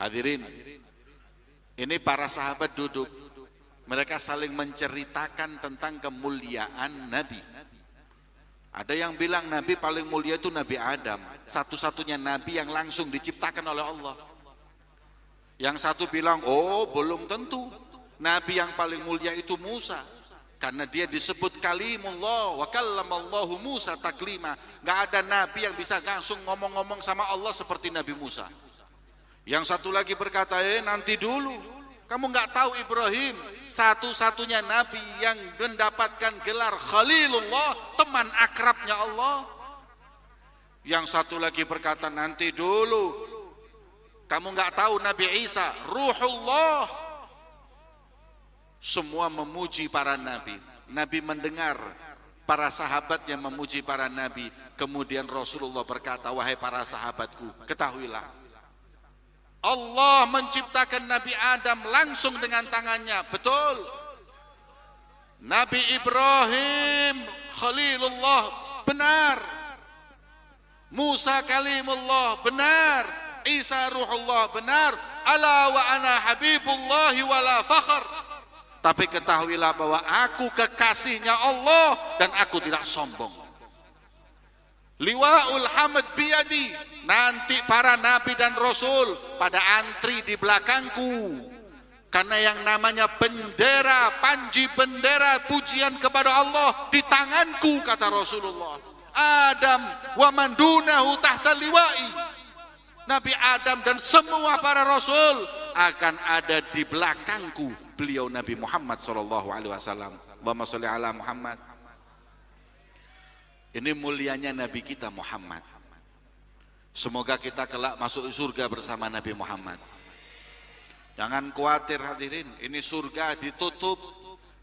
Hadirin, ini para sahabat duduk. Mereka saling menceritakan tentang kemuliaan Nabi. Ada yang bilang Nabi paling mulia itu Nabi Adam. Satu-satunya Nabi yang langsung diciptakan oleh Allah. Yang satu bilang, oh belum tentu. Nabi yang paling mulia itu Musa. Karena dia disebut kalimullah wa kallamallahu Musa taklima. Gak ada nabi yang bisa langsung ngomong-ngomong sama Allah seperti Nabi Musa. Yang satu lagi berkata, eh nanti dulu. Kamu nggak tahu Ibrahim satu-satunya nabi yang mendapatkan gelar Khalilullah, teman akrabnya Allah. Yang satu lagi berkata nanti dulu. Kamu nggak tahu Nabi Isa, Ruhullah. Semua memuji para nabi. Nabi mendengar para sahabatnya memuji para nabi. Kemudian Rasulullah berkata, wahai para sahabatku, ketahuilah Allah menciptakan Nabi Adam langsung dengan tangannya. Betul. Nabi Ibrahim Khalilullah benar. Musa kalimullah benar. Isa ruhullah benar. Ala wa ana habibullah wala fakhr. Tapi ketahuilah bahwa aku kekasihnya Allah dan aku tidak sombong. Liwaul hamd biyadi. Nanti para nabi dan rasul pada antri di belakangku. Karena yang namanya bendera, panji bendera pujian kepada Allah di tanganku kata Rasulullah. Adam wa mandunahu tahta liwa'i. Nabi Adam dan semua para rasul akan ada di belakangku beliau Nabi Muhammad sallallahu alaihi wasallam. Allahumma shalli ala Muhammad. Ini mulianya Nabi kita Muhammad. Semoga kita kelak masuk surga bersama Nabi Muhammad. Jangan khawatir hadirin, ini surga ditutup.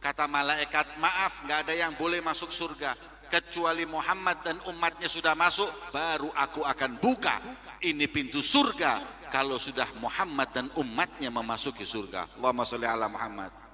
Kata malaikat, maaf nggak ada yang boleh masuk surga. Kecuali Muhammad dan umatnya sudah masuk, baru aku akan buka. Ini pintu surga kalau sudah Muhammad dan umatnya memasuki surga. Allahumma sholli ala Muhammad.